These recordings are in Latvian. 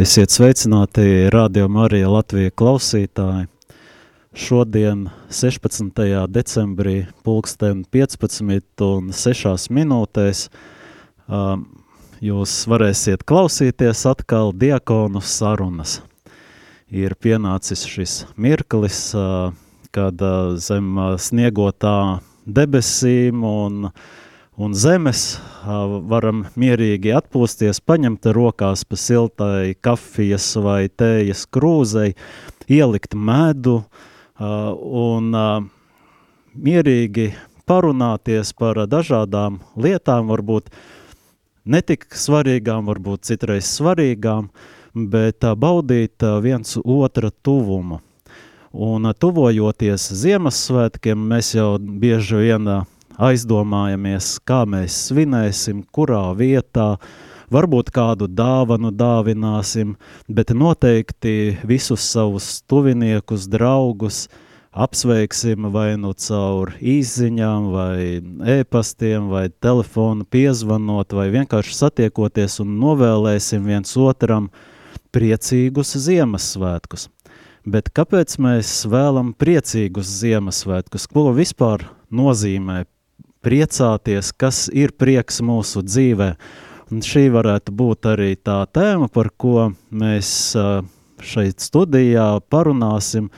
Esiet sveicināti Radio Marija Latvija klausītāji. Šodien, 16. decembrī, pulksten 15 un 6 minūtēs, um, jūs varēsiet klausīties atkal diakonu sarunas. Ir pienācis šis mirklis, uh, kad uh, zem uh, sniegotā debesīm un uh, un zemes varam mierīgi atpūsties, paņemt rokās pa siltai kafijas vai tējas krūzei, ielikt medu un mierīgi parunāties par dažādām lietām, varbūt netik svarīgām, varbūt citreiz svarīgām, bet baudīt viens otra tuvumu. Un tuvojoties Ziemassvētkiem, mēs jau bieži vien aizdomājamies, kā mēs svinēsim, kurā vietā, varbūt kādu dāvanu dāvināsim, bet noteikti visus savus tuviniekus, draugus apsveiksim vai nu caur īziņām, vai e-pastiem, vai telefonu piezvanot, vai vienkārši satiekoties un novēlēsim viens otram priecīgus Ziemassvētkus. Bet kāpēc mēs vēlam priecīgus Ziemassvētkus? Ko vispār nozīmē priecāties, kas ir prieks mūsu dzīvē. Un šī varētu būt arī tā tēma, par ko mēs šeit studijā parunāsim.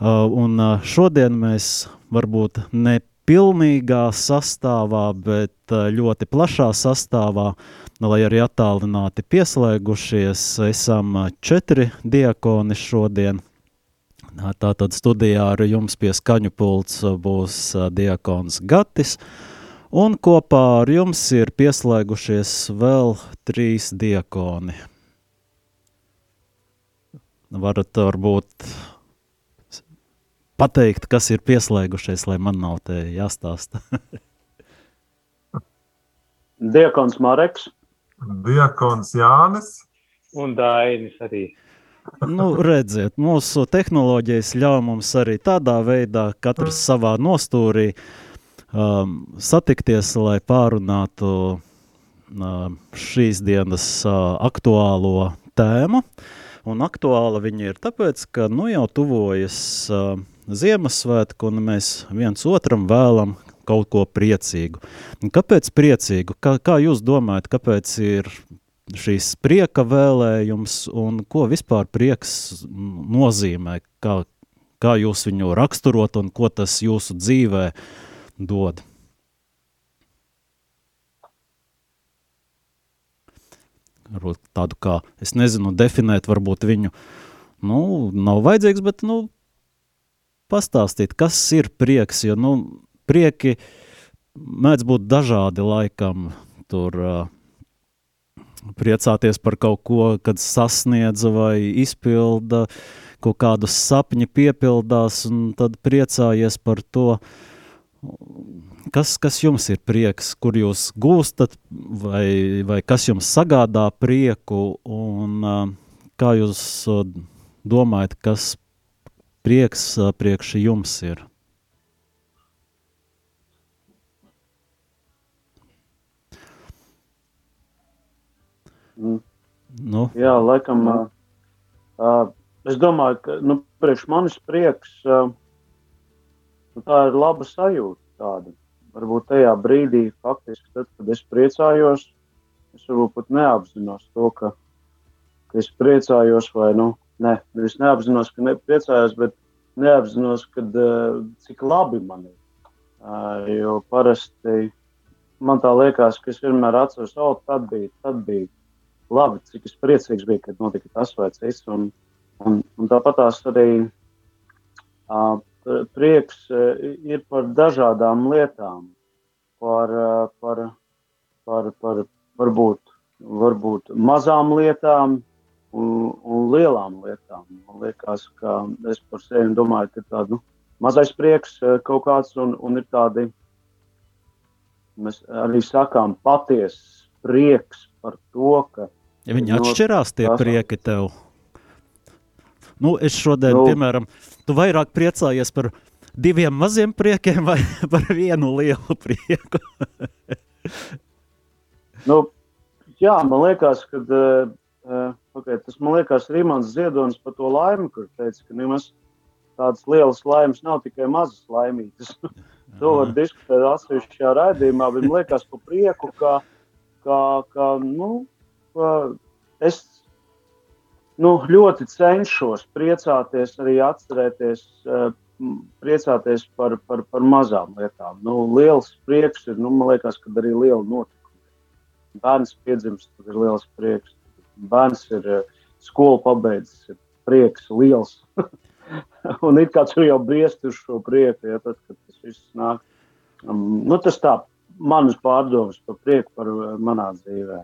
Un šodien mēs varbūt ne pilnīgā sastāvā, bet ļoti plašā sastāvā, lai arī attālināti pieslēgušies, esam četri diakoni šodien – Tātad studijā ar jums pie skaņu pults būs diakons Gatis, un kopā ar jums ir pieslēgušies vēl trīs diakoni. Varat varbūt pateikt, kas ir pieslēgušies, lai man nav te jāstāsta. Diakons Mareks. Diakons Jānis. Un Dainis arī nu, redziet, mūsu tehnoloģijas ļauj mums arī tādā veidā, katrs savā nostūrī, um, satikties, lai pārunātu uh, šīs dienas uh, aktuālo tēmu. Un aktuāla viņa ir tāpēc, ka nu jau tuvojas uh, Ziemassvētku, un mēs viens otram vēlam kaut ko priecīgu. Un kāpēc priecīgu? Kā, kā jūs domājat, kāpēc ir šīs prieka vēlējums un ko vispār prieks nozīmē, kā, kā jūs viņu raksturot un ko tas jūsu dzīvē dod? Varbūt tādu kā, es nezinu, definēt varbūt viņu, nu, nav vajadzīgs, bet, nu, pastāstīt, kas ir prieks, jo, nu, prieki mēdz būt dažādi laikam, tur uh, priecāties par kaut ko, kad sasniedza vai izpilda, kaut kādus sapņi piepildās, un tad priecājies par to, kas, kas jums ir prieks, kur jūs gūstat, vai, vai kas jums sagādā prieku, un kā jūs domājat, kas prieks priekš jums ir? Nu. Jā, laikam. Uh, uh, es domāju, ka nu, priekš manis prieks, uh, nu, tā ir laba sajūta. Tāda. Varbūt tajā brīdī, faktiski, tad, kad es priecājos, es varbūt pat neapzinos to, ka, ka es priecājos, vai nu, ne, es neapzinos, ka nepriecājos, bet neapzinos, kad, uh, cik labi man ir. Uh, jo parasti man tā liekas, ka es vienmēr atceros, oh, tad bija, tad bija labi, cik es priecīgs biju, kad notika tas vai cits. Un, un, un tāpat tās arī uh, prieks uh, ir par dažādām lietām, par, uh, par, par, par varbūt, varbūt mazām lietām un, un lielām lietām. Man liekas, ka es par sevi domāju, ka tādu nu, mazais prieks uh, kaut kāds un, un ir tādi, mēs arī sakām, patiesas prieks par to, ka Ja viņi atšķirās tie prieki tev. Nu, es šodien, nu, piemēram, tu vairāk priecājies par diviem maziem priekiem vai par vienu lielu prieku? nu, jā, man liekas, ka uh, okay, tas man liekas Rīmans Ziedonis par to laimi, kur teica, ka nemaz tādas lielas laimes nav tikai mazas laimītas. to var diskutēt atsevišķajā raidījumā, bet man liekas par prieku, ka, ka, ka, nu, es nu, ļoti cenšos priecāties, arī atcerēties, uh, priecāties par, par, par mazām lietām. Nu, liels prieks ir, nu, man liekas, ka arī liela notikuma. Bērns piedzimst, tas ir liels prieks. Bērns ir uh, skolu pabeidzis, ir prieks liels. Un it kā tur jau briest uz šo prieku, ja tad, kad tas viss nāk. Um, nu, tas tā, manas pārdomas par prieku par uh, manā dzīvē.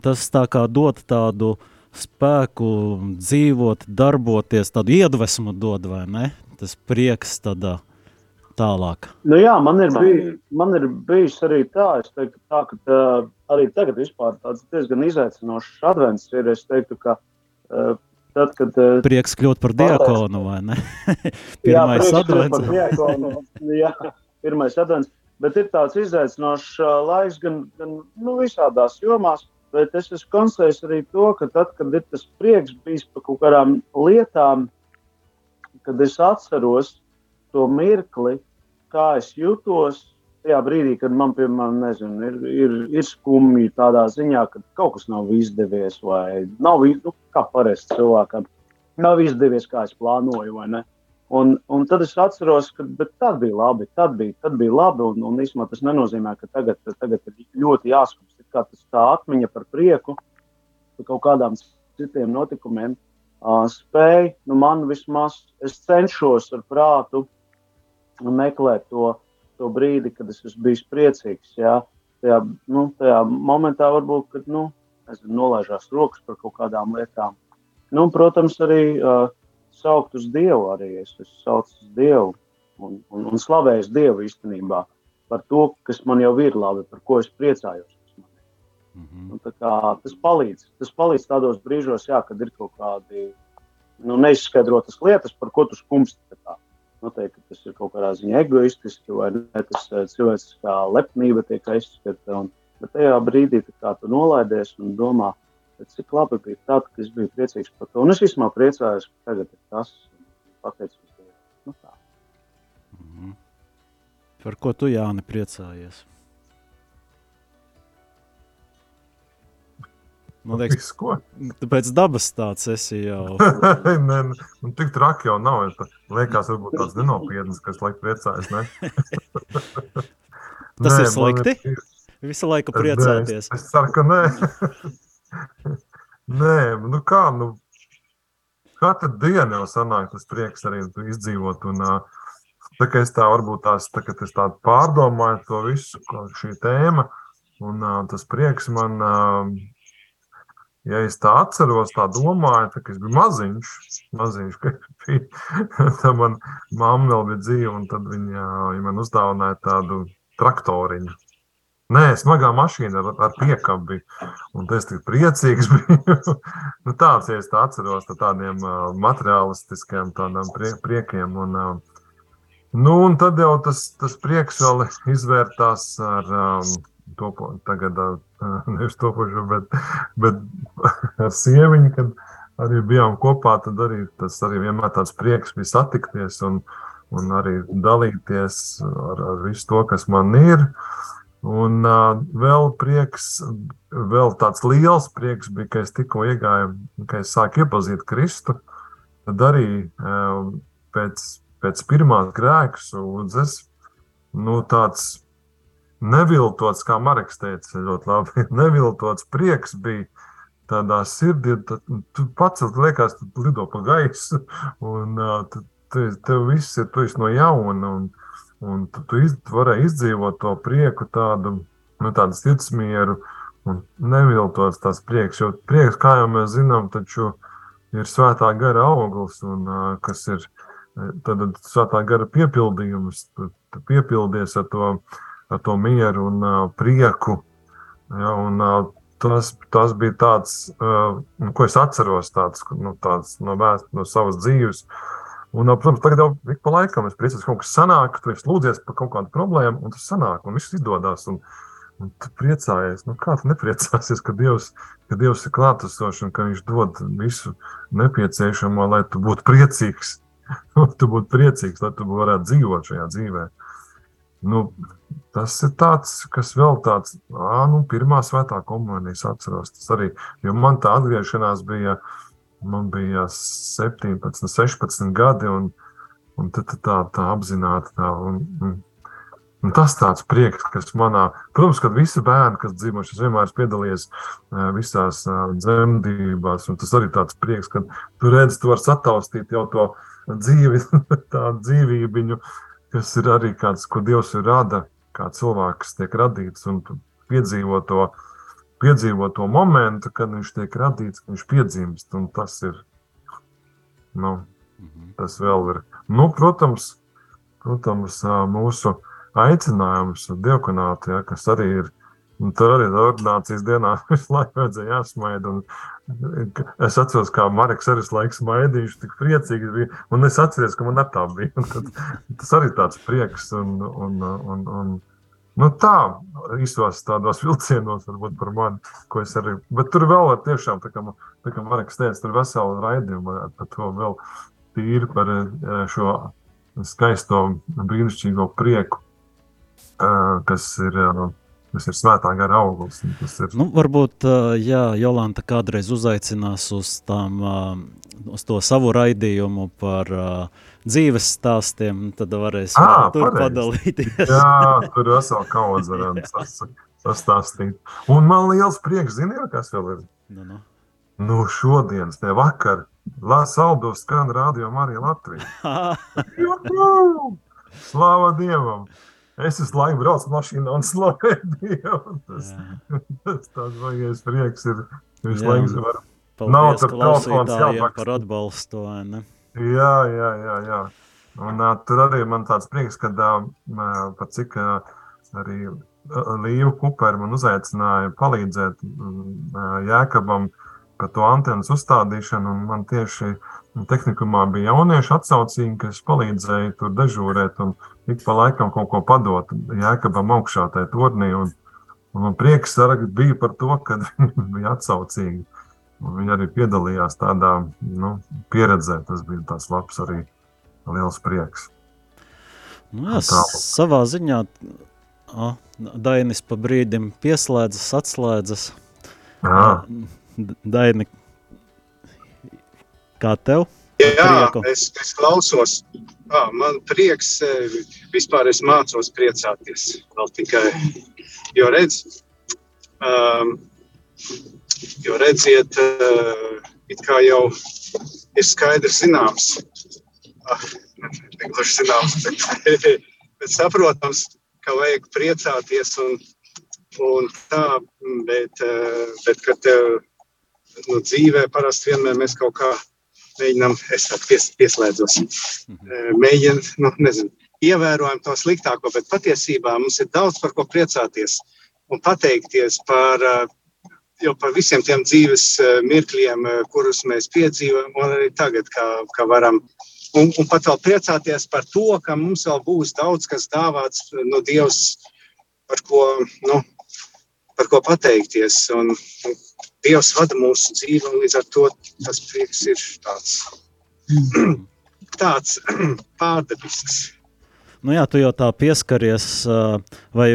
Tas tā kā dot tādu spēku dzīvot, darboties, tādu iedvesmu dod, vai ne? Tas prieks tādā tālāk. Nu jā, man ir, bij, man ir bijis arī tā, es teiktu, tā, ka tā, arī tagad vispār tāds diezgan izaicinošs advents ir, es teiktu, ka uh, tad, kad... Uh, prieks kļūt par diakonu, vai ne? pirmais jā, advents. Diakonu, jā, pirmais advents, bet ir tāds izaicinošs uh, laiks gan, gan nu, visādās jomās, Bet es esmu konstatējis arī to, ka tad, kad ir tas prieks bijis par kaut kādām lietām, kad es atceros to mirkli, kā es jutos tajā brīdī, kad man, piemēram, nezinu, ir, ir, ir skumji tādā ziņā, ka kaut kas nav izdevies, vai nav nu, kā parasti cilvēkam, nav izdevies, kā es plānoju, vai ne. Un, un tad es atceros, ka tad bija labi, tad bija, tad bija labi. Un, un īstenībā tas nenozīmē, ka tagad, tagad ir ļoti jāskatās kā tas tā atmiņa par prieku, par kaut kādām citiem notikumiem, uh, spēj, nu man vismaz, es cenšos ar prātu meklēt to, to brīdi, kad es esmu bijis priecīgs. Jā. Tajā, nu, tajā momentā varbūt, kad nu, es nolaižās rokas par kaut kādām lietām. Nu, protams, arī uh, saukt uz Dievu. Arī es esmu saucis uz Dievu un, un, un slavējis Dievu īstenībā par to, kas man jau ir labi, par ko es priecājos. Mm -hmm. kā, tas, palīdz, tas palīdz tādos brīžos, jā, kad ir kaut kādi nu, neizskaidrotas lietas, par ko tu skumsti. Noteikti tas ir kaut kādā ziņā egoistiski, vai ne, tas eh, cilvēciskā lepnība tiek aizskata. Bet tajā brīdī kā, tu nolaidies un domā, cik labi bija tāds, ka es biju priecīgs par to. Un es vismaz priecājos, ka tagad ir tas, pateicos Dievam. Nu, tā. mm -hmm. Par ko tu, Jāni, priecājies? Man liekas, ko? Pēc dabas tāds esi jau. Nē, nu, tik traki jau nav. Liekas, varbūt tāds nenopietns, kas laik priecājas. Tas nē, ir slikti. Ir... Visu laiku priecāties. Es, es ceru, ka nē. nē, nu kā, nu, katru dienu jau sanāk tas prieks arī izdzīvot. Un, tā kā es tā varbūt tās, tā, es tā pārdomāju to visu, šī tēma, un tas prieks man ja es tā atceros, tā domāju, tā, ka es biju maziņš, maziņš tad man mamma vēl bija dzīva, un tad viņa ja man uzdāvināja tādu traktoriņu. Nē, smagā mašīna ar, ar piekabi. Un es tik priecīgs biju. nu, tāds, ja es tā atceros, tā tādiem uh, materiālistiskiem tādām prie, priekiem. Un, uh, nu, un tad jau tas, tas prieks vēl izvērtās ar um, topo, tagad nevis topošu, bet, bet ar sieviņu, kad arī bijām kopā, tad arī tas arī vienmēr tāds prieks bija satikties un, un arī dalīties ar, ar visu to, kas man ir. Un uh, vēl prieks, vēl tāds liels prieks bija, ka es tikko iegāju, ka es sāku iepazīt Kristu. Tad arī uh, pēc, pēc pirmās grēka sūdzes, nu, tāds neviltots, kā Marks teica, ļoti labi. Neviltots prieks bija tādā sirdī, tad tu pats liekas, tu lido pa gaisu, un tu, tu, tev viss ir, tu esi no jauna, un, un tu, tu iz, varēji izdzīvot to prieku tādu, nu, tādu sirdsmieru, un neviltots tās prieks, jo prieks, kā jau mēs zinām, taču ir svētā gara auglis, un kas ir tad svētā gara piepildījums, tu, tu piepildies ar to, ar to mieru un uh, prieku. Ja, un, uh, tas, tas bija tāds, uh, ko es atceros tāds, nu, tāds no, vēst, no savas dzīves. Un, uh, protams, tagad jau ik pa laikam es priecājos, ka kaut kas sanāk, tu esi lūdzies par kaut kādu problēmu, un tas sanāk, un viss izdodas. Un, Un tu priecājies, nu kā tu nepriecāsies, ka Dievs, ka Dievs ir klātesošs un ka Viņš dod visu nepieciešamo, lai tu būtu priecīgs. tu būtu priecīgs, lai tu varētu dzīvot šajā dzīvē. Nu, tas ir tāds, kas vēl tāds, ā, nu, pirmā svētā komunijas atceros. Tas arī, jo man tā atgriešanās bija, man bija 17, 16 gadi, un, un tad tā, tā apzināti tā, un, un Un tas tāds prieks, kas manā, protams, kad visi bērni, kas dzimuši, es vienmēr esmu piedalījies visās dzemdībās, un tas arī tāds prieks, ka tu redzi, tu vari sataustīt jau to dzīvi, tādu dzīvībiņu, kas ir arī kāds, ko Dievs ir rada, kā cilvēks tiek radīts, un piedzīvo to, piedzīvo to momentu, kad viņš tiek radīts, kad viņš piedzimst, un tas ir, nu, mhm. tas vēl ir, nu, protams, protams, mūsu aicinājums diakonāti, ja, kas arī ir. Tur arī ordinācijas dienā visu laiku vajadzēja jāsmaida. Es atceros, kā Marks arī laiku smaidīja, viņš tik priecīgs bija. Un es atceros, ka man tā bija. Tad, tas arī tāds prieks. Un, un, un, un, nu tā, īsos tādos vilcienos varbūt par mani, ko es arī. Bet tur vēl var tiešām, tā kā, tā kā Marks teica, tur veselu raidījumu par to vēl tīri par eh, šo skaisto brīnišķīgo prieku kas ir, kas ir svētā gara auglis. Ir... Nu, varbūt, ja Jolanta kādreiz uzaicinās uz, tām, uz to savu raidījumu par dzīves stāstiem, tad varēs à, tur pareiz. padalīties. Jā, tur vesel kaudz varam sastāstīt. Un man liels prieks, ziniet, kas vēl ir? Nu, nu. Nu, šodienas, ne vakar, Saldo skan radio Marija Latvija. Slāva Dievam! Es visu laiku braucu mašīnā un slavēju Dievu. Tas, tas tāds vajagais prieks ir. Visu laiku var. Nav tur telefons jāpakst. Par atbalstu, ne? Jā, jā, jā, jā. Un uh, tur arī man tāds prieks, ka uh, pat cik uh, arī Līva Kupera man uzaicināja palīdzēt uh, Jēkabam par to antenas uzstādīšanu, man tieši tehnikumā bija jaunieši atsaucīgi, kas palīdzēja tur dežūrēt un ik pa laikam kaut ko padot Jēkabam augšā tajā turnī. Un, un man prieks bija par to, ka viņi bija atsaucīgi. Un viņi arī piedalījās tādā nu, pieredzē. Tas bija tāds labs arī liels prieks. Nu, jā, savā ziņā a, Dainis pa brīdim pieslēdzas, atslēdzas. Jā. Daini, kā tev? Jā, prieku? es, es klausos. À, man prieks, vispār es mācos priecāties. Vēl tikai, jo redz, um, jo redziet, uh, it kā jau ir skaidrs zināms, ah, negluži zināms, bet, bet saprotams, ka vajag priecāties un, un tā, bet, bet kad tev nu, dzīvē parasti vienmēr mēs kaut kā mēģinām, es pies, pieslēdzos, mhm. mēģinām, nu, nezinu, ievērojam to sliktāko, bet patiesībā mums ir daudz par ko priecāties un pateikties par, jau par visiem tiem dzīves mirkļiem, kurus mēs piedzīvojam, un arī tagad, kā, kā varam. Un, un pat vēl priecāties par to, ka mums vēl būs daudz kas dāvāts no Dievs, par ko, nu, par ko pateikties. Un, un Dievs vada mūsu dzīvi, un līdz ar to tas prieks ir tāds, tāds pārdabisks. Nu jā, tu jau tā pieskaries, vai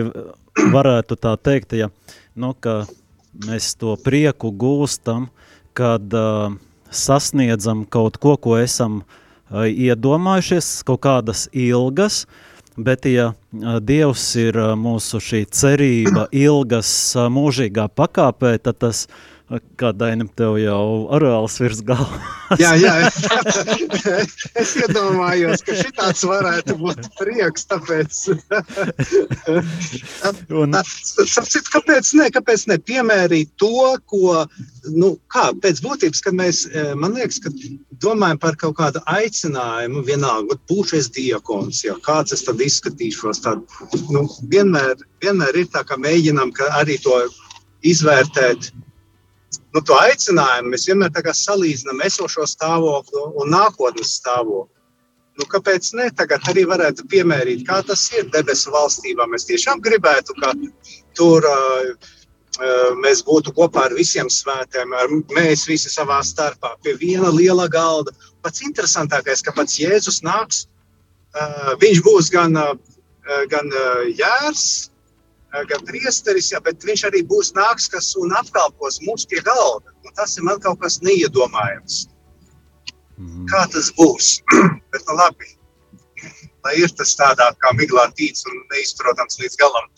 varētu tā teikt, ja, nu, ka mēs to prieku gūstam, kad uh, sasniedzam kaut ko, ko esam uh, iedomājušies, kaut kādas ilgas, bet ja uh, Dievs ir uh, mūsu šī cerība ilgas uh, mūžīgā pakāpē, tad tas uh, Kā Dainam tev jau orāls virs galvas. jā, jā, es iedomājos, ka šitāds varētu būt prieks, tāpēc. Un... Sapcīt, kāpēc ne, kāpēc ne piemērīt to, ko, nu, kā, pēc būtības, kad mēs, e, man liekas, ka domājam par kaut kādu aicinājumu, vienalga, būšu es diakons, jā, kāds es tad izskatīšos, tad, nu, vienmēr, vienmēr ir tā, ka mēģinam ka arī to izvērtēt nu, to aicinājumu mēs vienmēr salīdzinām esošo stāvokli un nākotnes stāvokli. Nu, kāpēc ne? Tagad arī varētu piemērīt, kā tas ir debesu valstībā. Mēs tiešām gribētu, ka tur uh, mēs būtu kopā ar visiem svētiem, ar mēs visi savā starpā pie viena liela galda. Pats interesantākais, ka pats Jēzus nāks, uh, viņš būs gan, uh, gan jērs, gan priesteris, ja, bet viņš arī būs nāks, kas un apkalpos mums pie galda. Un tas ir man kaut kas neiedomājams. Mm. Kā tas būs? Bet, nu, labi, lai ir tas tādā kā miglā tīts un neizprotams līdz galam.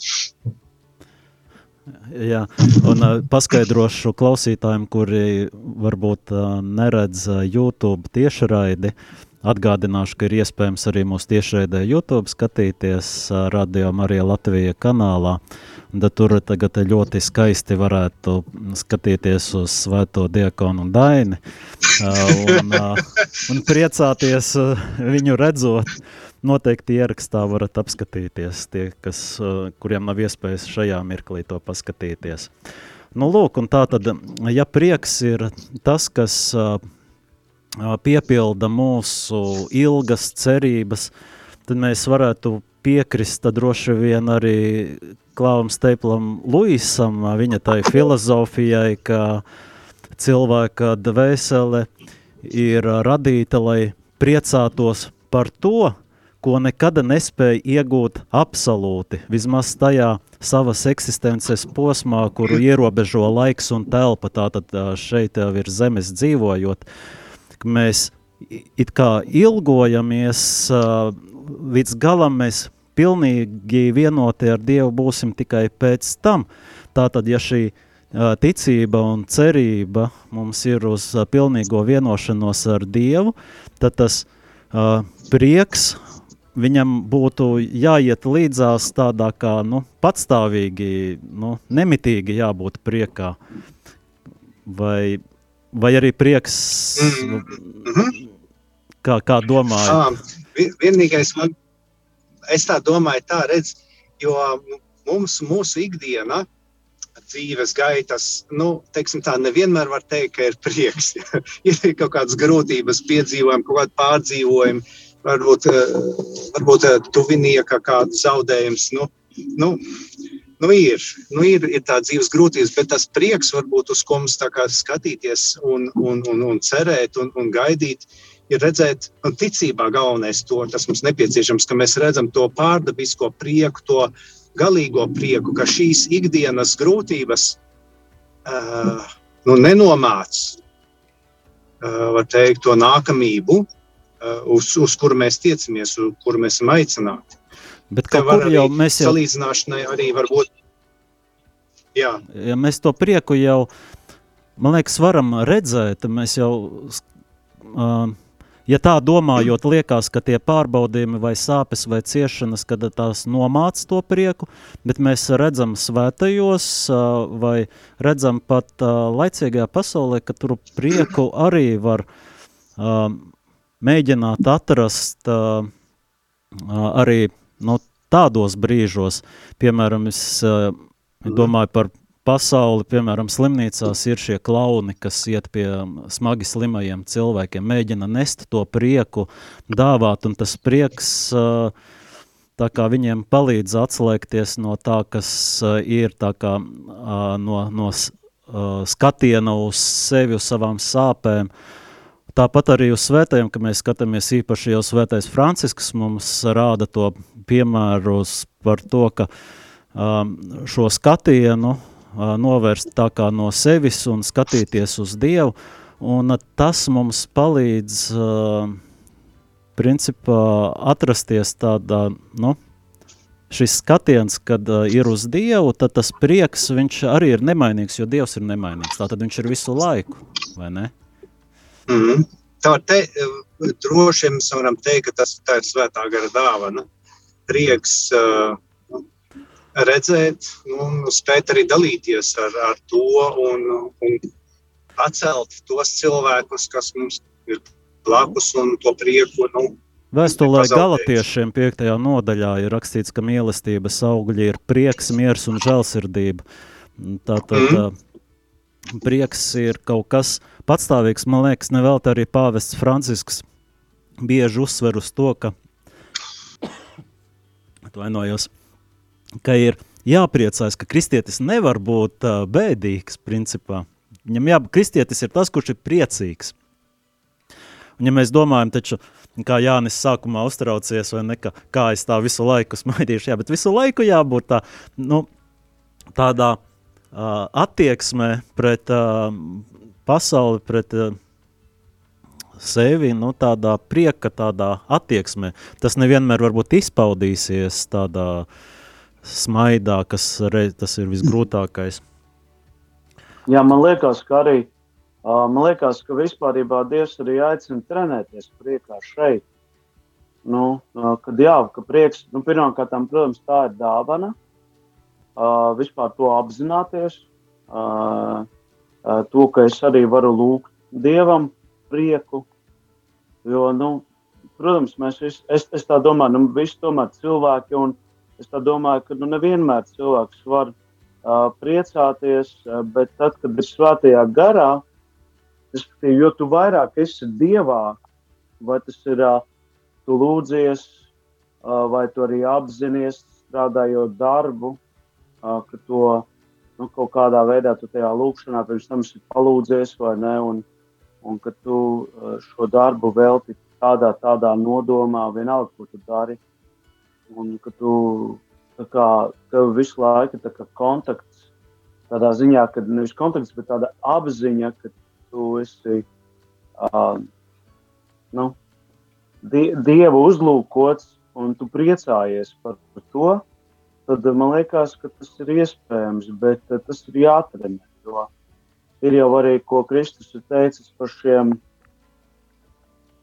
Jā, un uh, paskaidrošu klausītājiem, kuri varbūt uh, neredz uh, YouTube tiešraidi. Atgādināšu, ka ir iespējams arī mūsu tiešraidē YouTube skatīties Radio Marija Latvija kanālā. Tad tur tagad ļoti skaisti varētu skatīties uz svēto diakonu Daini un, un priecāties viņu redzot. Noteikti ierakstā varat apskatīties tie, kas, kuriem nav iespējas šajā mirklī to paskatīties. Nu, lūk, un tā tad, ja prieks ir tas, kas piepilda mūsu ilgas cerības, tad mēs varētu piekrist droši vien arī Klāvam Steiplam Luisam, viņa tai filozofijai, ka cilvēka dvēsele ir radīta, lai priecātos par to, ko nekad nespēja iegūt absolūti, vismaz tajā savas eksistences posmā, kuru ierobežo laiks un telpa, tātad šeit jau ir zemes dzīvojot, ka mēs it kā ilgojamies līdz galam mēs pilnīgi vienoti ar Dievu būsim tikai pēc tam. Tātad, ja šī ticība un cerība mums ir uz pilnīgo vienošanos ar Dievu, tad tas uh, prieks viņam būtu jāiet līdzās tādā kā nu, patstāvīgi, nu, nemitīgi jābūt priekā. Vai, vai arī prieks, mm -hmm. kā, kā domāju? Vienīgais man es tā domāju, tā redz, jo mums, mūsu ikdiena, dzīves gaitas, nu, teiksim tā, nevienmēr var teikt, ka ir prieks. ir kaut kādas grūtības, piedzīvojumi, kaut kādi pārdzīvojumi, varbūt, eh, varbūt eh, tuvinieka kāds zaudējums. Nu, nu, nu ir, nu ir, ir tā dzīves grūtības, bet tas prieks, varbūt, uz ko mums skatīties un, un, un, un cerēt un, un gaidīt, ir redzēt, un ticībā galvenais to, tas mums nepieciešams, ka mēs redzam to pārdabisko prieku, to galīgo prieku, ka šīs ikdienas grūtības uh, nu, nenomāc, uh, var teikt, to nākamību, uh, uz, uz kuru mēs tiecamies, uz kuru mēs esam aicināti. Bet kā jau mēs jau... Salīdzināšanai arī var būt, jā. Ja mēs to prieku jau, man liekas, varam redzēt, mēs jau... Uh, Ja tā domājot, liekas, ka tie pārbaudījumi vai sāpes vai ciešanas, kad tās nomāc to prieku, bet mēs redzam svētajos vai redzam pat laicīgajā pasaulē, ka tur prieku arī var mēģināt atrast arī no tādos brīžos, piemēram, es domāju par pasauli, piemēram, slimnīcās ir šie klauni, kas iet pie smagi slimajiem cilvēkiem, mēģina nest to prieku, dāvāt, un tas prieks tā kā viņiem palīdz atslēgties no tā, kas ir tā kā no, no skatiena uz sevi, uz savām sāpēm. Tāpat arī uz svētajiem, ka mēs skatāmies īpaši jau svētais Francisks mums rāda to piemērus par to, ka um, šo skatienu novērst tā kā no sevis un skatīties uz Dievu, un tas mums palīdz principā atrasties tādā, nu, šis skatiens, kad uh, ir uz Dievu, tad tas prieks, viņš arī ir nemainīgs, jo Dievs ir nemainīgs. Tātad viņš ir visu laiku, vai ne? Mm -hmm. Tā te, droši mēs varam teikt, ka tas tā ir svētā gara dāvana. Prieks uh, redzēt, nu, spēt arī dalīties ar, ar to un, un atcelt tos cilvēkus, kas mums ir blakus un to prieku. Nu, Vēstulē Galatiešiem 5. nodaļā ir rakstīts, ka mīlestības augļi ir prieks, miers un žēlsirdība. Tātad mm. prieks ir kaut kas patstāvīgs. Man liekas, nevēlt arī pāvests Francisks bieži uzsver uz to, ka, atvainojos, ka ir jāpriecājas, ka kristietis nevar būt uh, bēdīgs, principā. Viņam jā, kristietis ir tas, kurš ir priecīgs. Un ja mēs domājam, taču, kā Jānis sākumā uztraucies, vai ne, ka, kā es tā visu laiku smaidīšu, jā, bet visu laiku jābūt tā, nu, tādā uh, attieksmē pret uh, pasauli, pret uh, sevi, nu, tādā prieka, tādā attieksmē. Tas nevienmēr varbūt izpaudīsies tādā smaidā, kas reiz, tas ir visgrūtākais. Jā, man liekas, ka arī man liekas, ka vispārībā Dievs arī aicina trenēties priekā šeit. Nu, kad jā, ka prieks, nu, pirmkārt, protams, tā ir dāvana, uh, vispār to apzināties, uh, uh, to, ka es arī varu lūgt Dievam prieku. Jo, nu, protams, mēs visi, es, es tā domāju, nu, visi tomēr cilvēki, un es tā domāju, ka nu, nevienmēr cilvēks var uh, priecāties, uh, bet tad, kad ir svētajā garā, respektīvi, jo tu vairāk esi Dievā, vai tas ir, uh, tu lūdzies, uh, vai tu arī apzinies, strādājot darbu, uh, ka to nu, kaut kādā veidā tu tajā lūkšanā pirms tam esi palūdzies vai ne, un, un ka tu uh, šo darbu velti tādā, tādā nodomā, vienalga, ko tu dari, un ka tu kā, tev visu laiku tā kā kontakts, tādā ziņā, ka nevis kontakts, bet tāda apziņa, ka tu esi uh, nu, die, Dievu uzlūkots un tu priecājies par, par to, tad man liekas, ka tas ir iespējams, bet uh, tas ir jāatrenē. Ir jau arī, ko Kristus ir teicis par šiem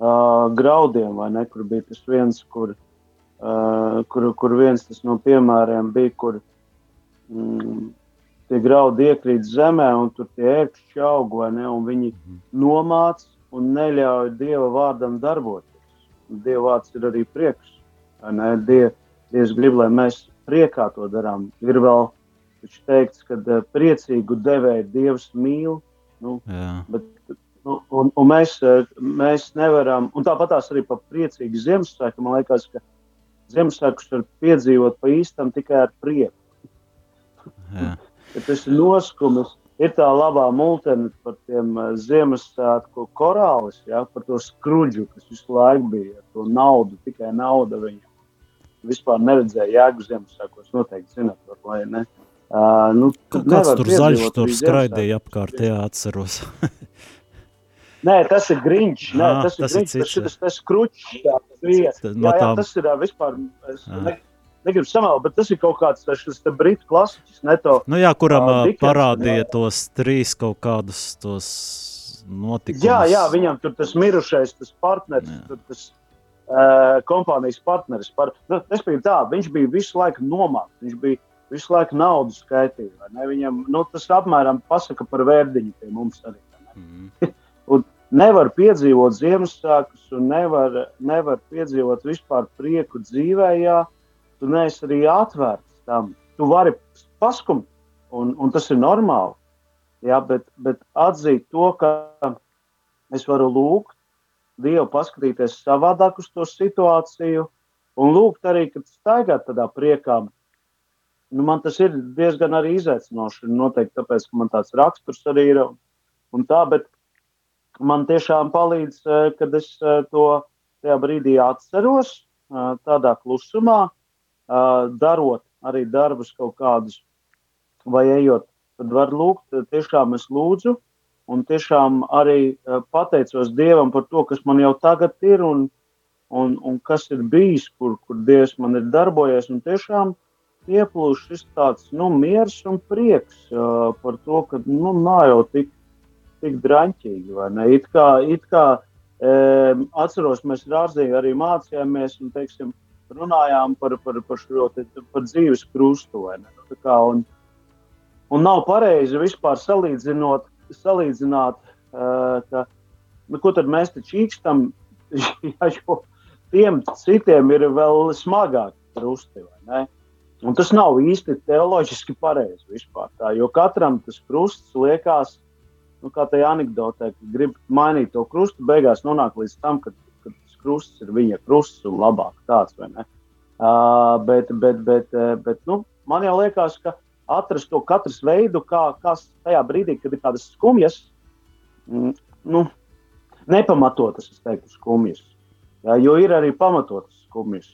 uh, graudiem, vai ne? Kur bija tas viens, kur, uh, kur, kur viens no piemēriem bija, kur mm, tie graudi iekrīt zemē, un tur tie ērkšķi aug, vai ne? Un viņi mhm. nomāc un neļauj Dieva vārdam darboties. Dieva vārds ir arī prieks. Die, Dievs grib, lai mēs priekā to darām. Ir vēl teikts, ka uh, priecīgu devēju Dievs mīl. Nu, bet, nu, un, un mēs, uh, mēs nevaram, un tāpat arī par priecīgu Ziemassvētku. Man liekas, ka Ziemassvētkus var piedzīvot pa īstam tikai ar prieku. tas ir noskumis. Ir tā labā multene par tiem uh, Ziemassvētku korālis, ja, par to skrudžu, kas visu laiku bija, to naudu, tikai nauda viņam vispār neredzēju jēgu Ziemassvētkos. Noteikti zināt, vai ne? Uh, nu, Kāds tur zaļš tur skraidīja apkārt, jā, atceros. Nē, tas ir grīņš. Nē, ah, tas ir grīņš. Tas, tas, tas kručs. Jā, tas, jā, jā, tas ir vispār. Es ne, negribu samalot, bet tas ir kaut kāds tas, tas britu klasiķis. Neto, nu jā, kuram uh, parādīja tos trīs kaut kādus tos notikumus. Jā, jā, viņam tur tas mirušais, tas partneris, jā. tur tas uh, kompānijas partneris. Par, nu, tā, viņš bija visu laiku nomākts, viņš bija visu laiku naudu skaitīja. Viņam nu, tas apmēram pasaka par vērdiņu pie mums arī. Mm. nevar piedzīvot Ziemassvētkus, un nevar, nevar piedzīvot vispār prieku dzīvē, ja tu neesi arī atvērts tam. Tu vari paskumt, un, un tas ir normāli. Jā, bet, bet atzīt to, ka es varu lūgt, Dievu paskatīties savādāk uz to situāciju un lūgt arī, kad staigāt tādā priekā. Nu, man tas ir diezgan arī izaicinoši. Noteikti tāpēc, ka man tāds raksturs arī ir. Un tā, bet man tiešām palīdz, eh, kad es eh, to tajā brīdī atceros, eh, tādā klusumā, darot arī darbus kaut kādus, vai ejot, tad var lūgt. Tiešām es lūdzu, Un tiešām arī uh, pateicos Dievam par to, kas man jau tagad ir un, un, un kas ir bijis, kur, kur Dievs man ir darbojies. Un tiešām ieplūst šis tāds nu, miers un prieks uh, par to, ka nu, nav jau tik, tik draņķīgi. It kā, it kā um, atceros, mēs Rāzī arī mācījāmies un teiksim, runājām par, par, par šo te, par dzīves krustu. Nu, kā, un, un nav pareizi vispār salīdzinot salīdzināt, uh, ka nu, ko tad mēs te čīkstam, ja jo tiem citiem ir vēl smagāk krusti. Un tas nav īsti teoloģiski pareizi vispār. Tā, jo katram tas krusts liekas, nu, kā tajā anekdotē, ka grib mainīt to krustu, beigās nonāk līdz tam, ka, ka tas krusts ir viņa krusts un labāk tāds? Uh, bet, bet, bet, bet nu, man jau liekas, ka atrast to katrs veidu, kā, kā tajā brīdī, kad ir tādas skumjas, mm, nu, nepamatotas, es teiktu, skumjas. Jā, jo ir arī pamatotas skumjas.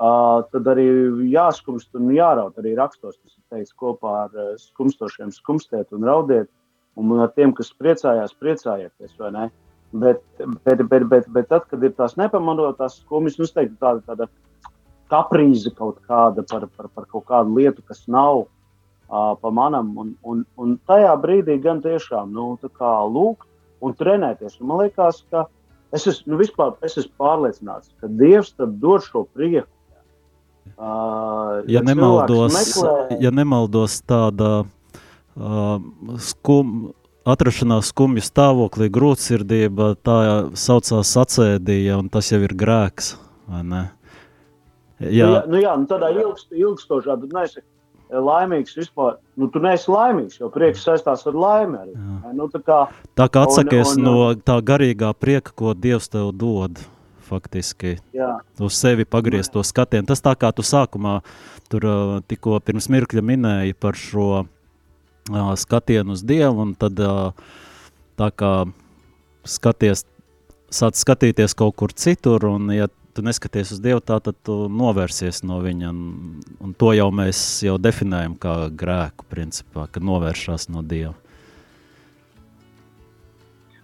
Uh, tad arī jāskumst un jāraud. Arī rakstos tas ir teiks kopā ar uh, skumstošiem skumstēt un raudiet. Un ar tiem, kas priecājās, priecājieties? Bet, bet, bet, bet, bet tad, kad ir tās nepamanotās skumjas, nu, teiktu, tāda, tāda kaprīze kaut kāda par, par, par kaut kādu lietu, kas nav uh, pa manam. Un, un, un tajā brīdī gan tiešām nu, lūgt un trenēties. Un man liekas, ka es esmu, nu, vispār, es esmu pārliecināts, ka Dievs dod šo prieku. Uh, ja, nemaldos, meklē... ja nemaldos tāda uh, skum, atrašanās skumju stāvoklī, grūtsirdība, tā saucās sacēdīja, un tas jau ir grēks? Jā, nu, jā, nu jā nu tādā ilgst, ilgstošā, tad neesi laimīgs vispār. Nu, tu neesi laimīgs, jo prieks saistās ar laimi arī. Jā. Nu, tā, kā, tā kā atsakies un, un, no tā garīgā prieka, ko Dievs tev dod. Faktiski jā. uz sevi pagriezt to skatienu. Tas tā kā tu sākumā tur tikko pirms mirkļa minēji par šo uh, skatienu uz Dievu, un tad uh, tā kā skaties, sāc skatīties kaut kur citur, un ja tu neskaties uz Dievu, tā tad tu novērsies no viņa. Un, un to jau mēs jau definējam kā grēku, principā, kad novēršās no Dieva.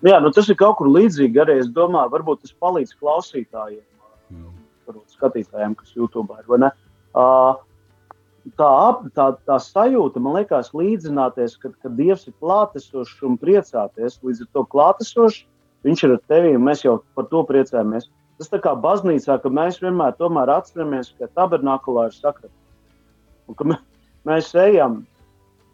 Nu jā, nu tas ir kaut kur līdzīgi arī. Es domāju, varbūt tas palīdz klausītājiem, mm. varbūt skatītājiem, kas YouTube ir. Uh, tā, tā, tā sajūta, man liekas, līdzināties, kad, kad Dievs ir klātesošs un priecāties. Līdz ar to klātesošs, Viņš ir ar tevi, un mēs jau par to priecājamies. Tas tā kā baznīcā, ka mēs vienmēr atceramies, ka tabernakulā ir sakra. Un ka mēs ejam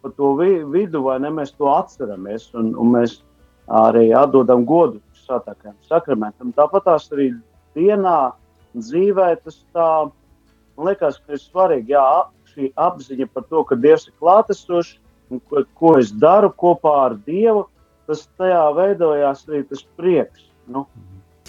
pa to vidu, vai ne, mēs to atceramies, un, un mēs arī atdodam godu svētākajam sakramentam. Tāpat tās arī dienā, dzīvē, tas tā, liekas, ka ir svarīgi, jā, šī apziņa par to, ka Dievs ir klātesošs, un ko, ko es daru kopā ar Dievu, tas tajā veidojās arī tas prieks. Nu,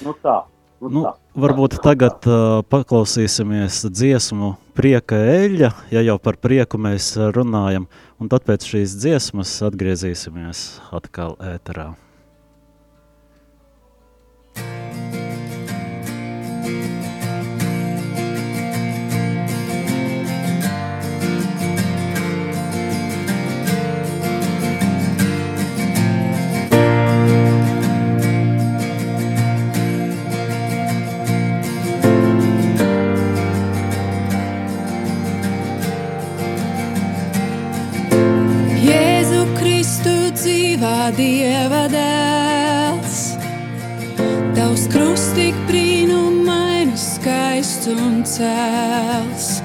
nu tā. Nu, varbūt tagad uh, paklausīsimies dziesmu Prieka eļļa, ja jau par prieku mēs runājam, un tad pēc šīs dziesmas atgriezīsimies atkal ēterā. Skaists un cēls.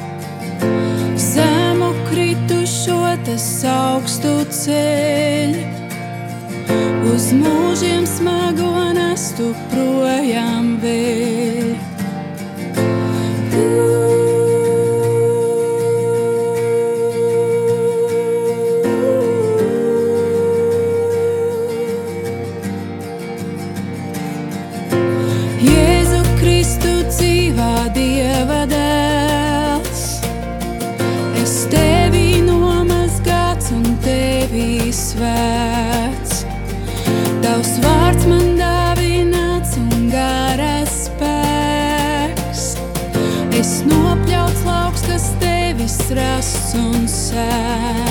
Zemu kritušo tas augstu ceļ. Uz mūžiem smago nestu projām vēl. traçam-se.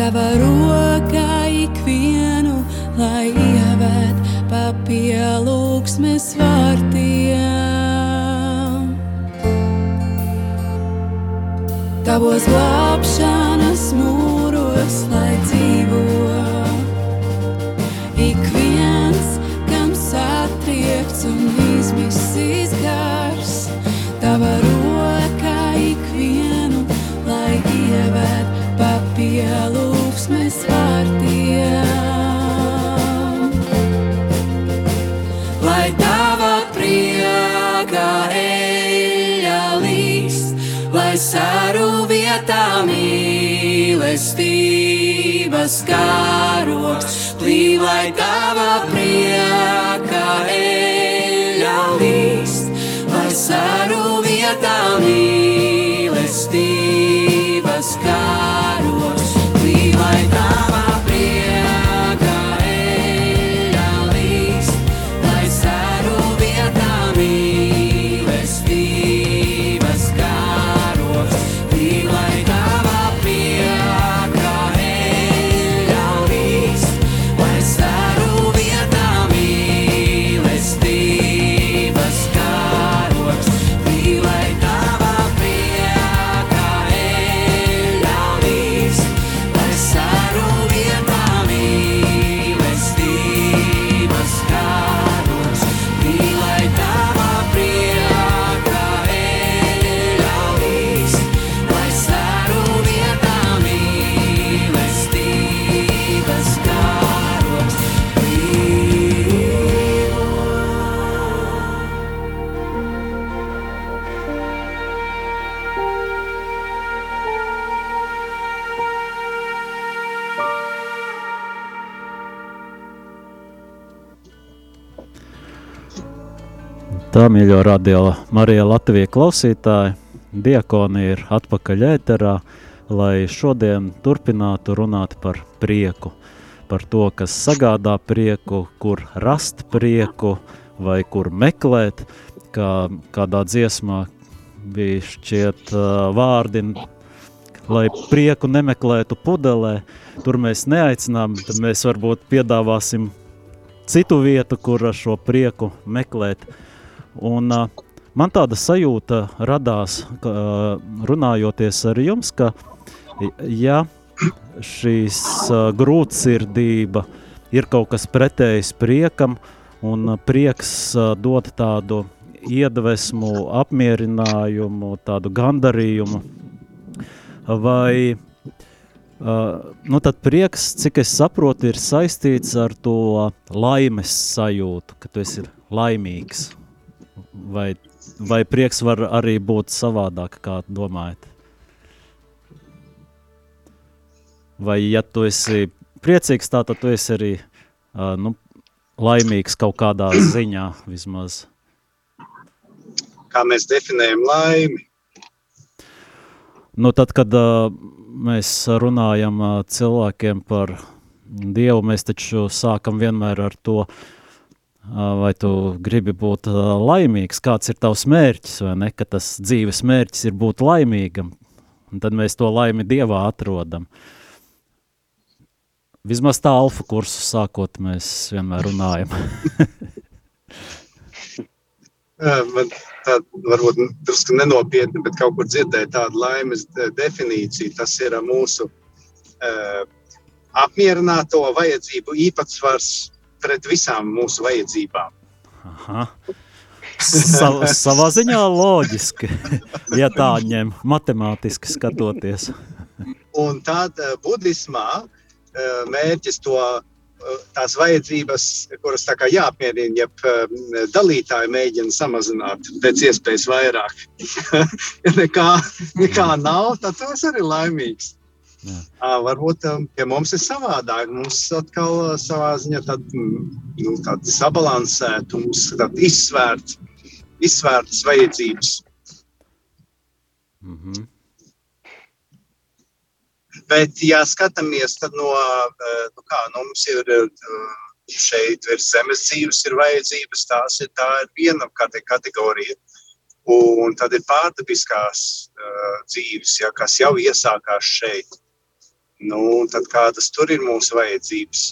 Tava rokā ikvienu, lai ievēt pa pielūgsmes vārtiem. Tavos glābšanas mūros, lai dzīvo ik viens, kam satriekts un izmisīs mīlestības kāroks, plī, lai tava priekā eļa līst, lai saru vietā Tā, mīļo radio Marija Latvija klausītāji, diakoni ir atpakaļ ēterā, lai šodien turpinātu runāt par prieku, par to, kas sagādā prieku, kur rast prieku vai kur meklēt, kā kādā dziesmā bija šķiet uh, vārdi, lai prieku nemeklētu pudelē, tur mēs neaicinām, tad mēs varbūt piedāvāsim citu vietu, kur šo prieku meklēt. Un, man tāda sajūta radās, ka, runājoties ar jums, ka ja šīs grūtsirdība ir kaut kas pretējs priekam, un prieks dod tādu iedvesmu, apmierinājumu, tādu gandarījumu, vai Uh, nu tad prieks, cik es saprotu, ir saistīts ar to laimes sajūtu, ka tu esi laimīgs. Vai, vai prieks var arī būt savādāk, kā domājat? Vai ja tu esi priecīgs, tā, tad tu esi arī uh, nu, laimīgs kaut kādā ziņā vismaz. Kā mēs definējam laimi? Nu, tad, kad uh, mēs runājam uh, cilvēkiem par Dievu, mēs taču sākam vienmēr ar to, uh, vai tu gribi būt laimīgs, kāds ir tavs mērķis, vai ne, ka tas dzīves mērķis ir būt laimīgam, un tad mēs to laimi Dievā atrodam. Vismaz tā alfa kursu sākot, mēs vienmēr runājam. Man tā varbūt drusku nenopietni, bet kaut kur dzirdēju tādu laimes definīciju. Tas ir mūsu uh, apmierināto vajadzību īpatsvars pret visām mūsu vajadzībām. Aha. Sa savā ziņā loģiski, ja tā ņem matemātiski skatoties. Un tad uh, budismā uh, mērķis to tās vajadzības, kuras tā kā jāapmierina, ja dalītāji mēģina samazināt pēc iespējas vairāk. ja nekā, nekā nav, tad tas arī laimīgs. Uh, varbūt um, pie mums ir savādāk. Mums atkal savā ziņā tād, nu, sabalansēt, mums ir izsvērts, izsvērtas vajadzības. Mm -hmm. Bet, ja skatāmies no, eh, nu kā, nu mums ir šeit virs zemes dzīves ir vajadzības, tās ir, tā ir viena kategorija. Un tad ir pārdabiskās uh, dzīves, ja, kas jau iesākās šeit. Nu, tad kādas tur ir mūsu vajadzības?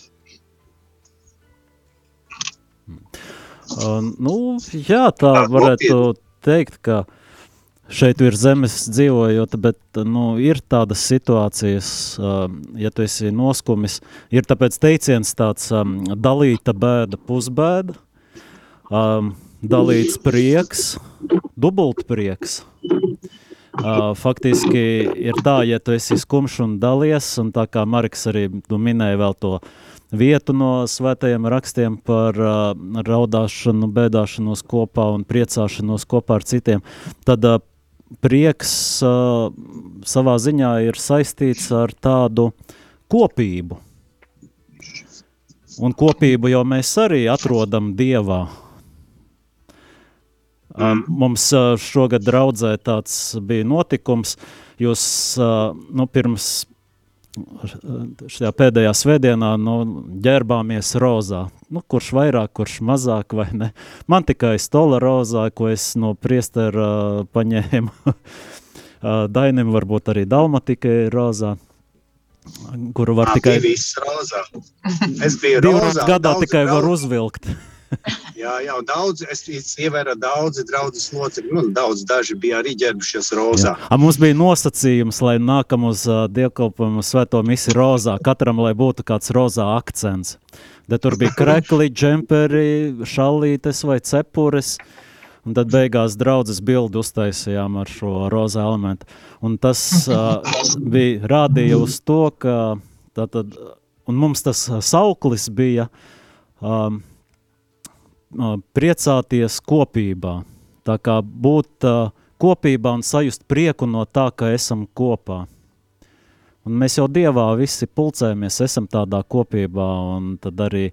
Uh, nu, jā, tā varētu teikt, ka uh, šeit virs zemes dzīvojot, bet nu, ir tādas situācijas, um, ja tu esi noskumis, ir tāpēc teiciens tāds um, dalīta bēda, pusbēda, um, dalīts prieks, dubult prieks. Uh, faktiski ir tā, ja tu esi skumšs un dalies, un tā kā Marks arī nu, minēja vēl to vietu no svētajiem rakstiem par uh, raudāšanu, bēdāšanos kopā un priecāšanos kopā ar citiem, tad uh, prieks uh, savā ziņā ir saistīts ar tādu kopību. Un kopību jau mēs arī atrodam Dievā. Um, mums uh, šogad draudzē tāds bija notikums, jūs uh, nu, pirms šajā pēdējā svētdienā nu, ģērbāmies rozā. Nu, kurš vairāk, kurš mazāk, vai ne? Man tikai stola rozā, ko es no priestera uh, paņēmu. uh, Dainim varbūt arī dalmatika ir rozā. Kuru var Tā tikai... Viss rozā. Es biju rozā. Gadā tikai var uzvilkt. jā, jā, daudz, es ievēroju daudzi draudzes locekļi, nu, daudz daži bija arī ģērbušies rozā. Jā. Mums bija nosacījums, lai nākam uz uh, dievkalpojumu svēto misiju rozā, katram, lai būtu kāds rozā akcents. Bet tur bija krekli, džemperi, šallītes vai cepures, un tad beigās draudzes bildi uztaisījām ar šo rozā elementu. Un tas uh, bija rādīja uz to, ka tātad, un mums tas sauklis bija, um, priecāties kopībā. Tā kā būt kopībā un sajust prieku no tā, ka esam kopā. Un mēs jau Dievā visi pulcējamies, esam tādā kopībā, un tad arī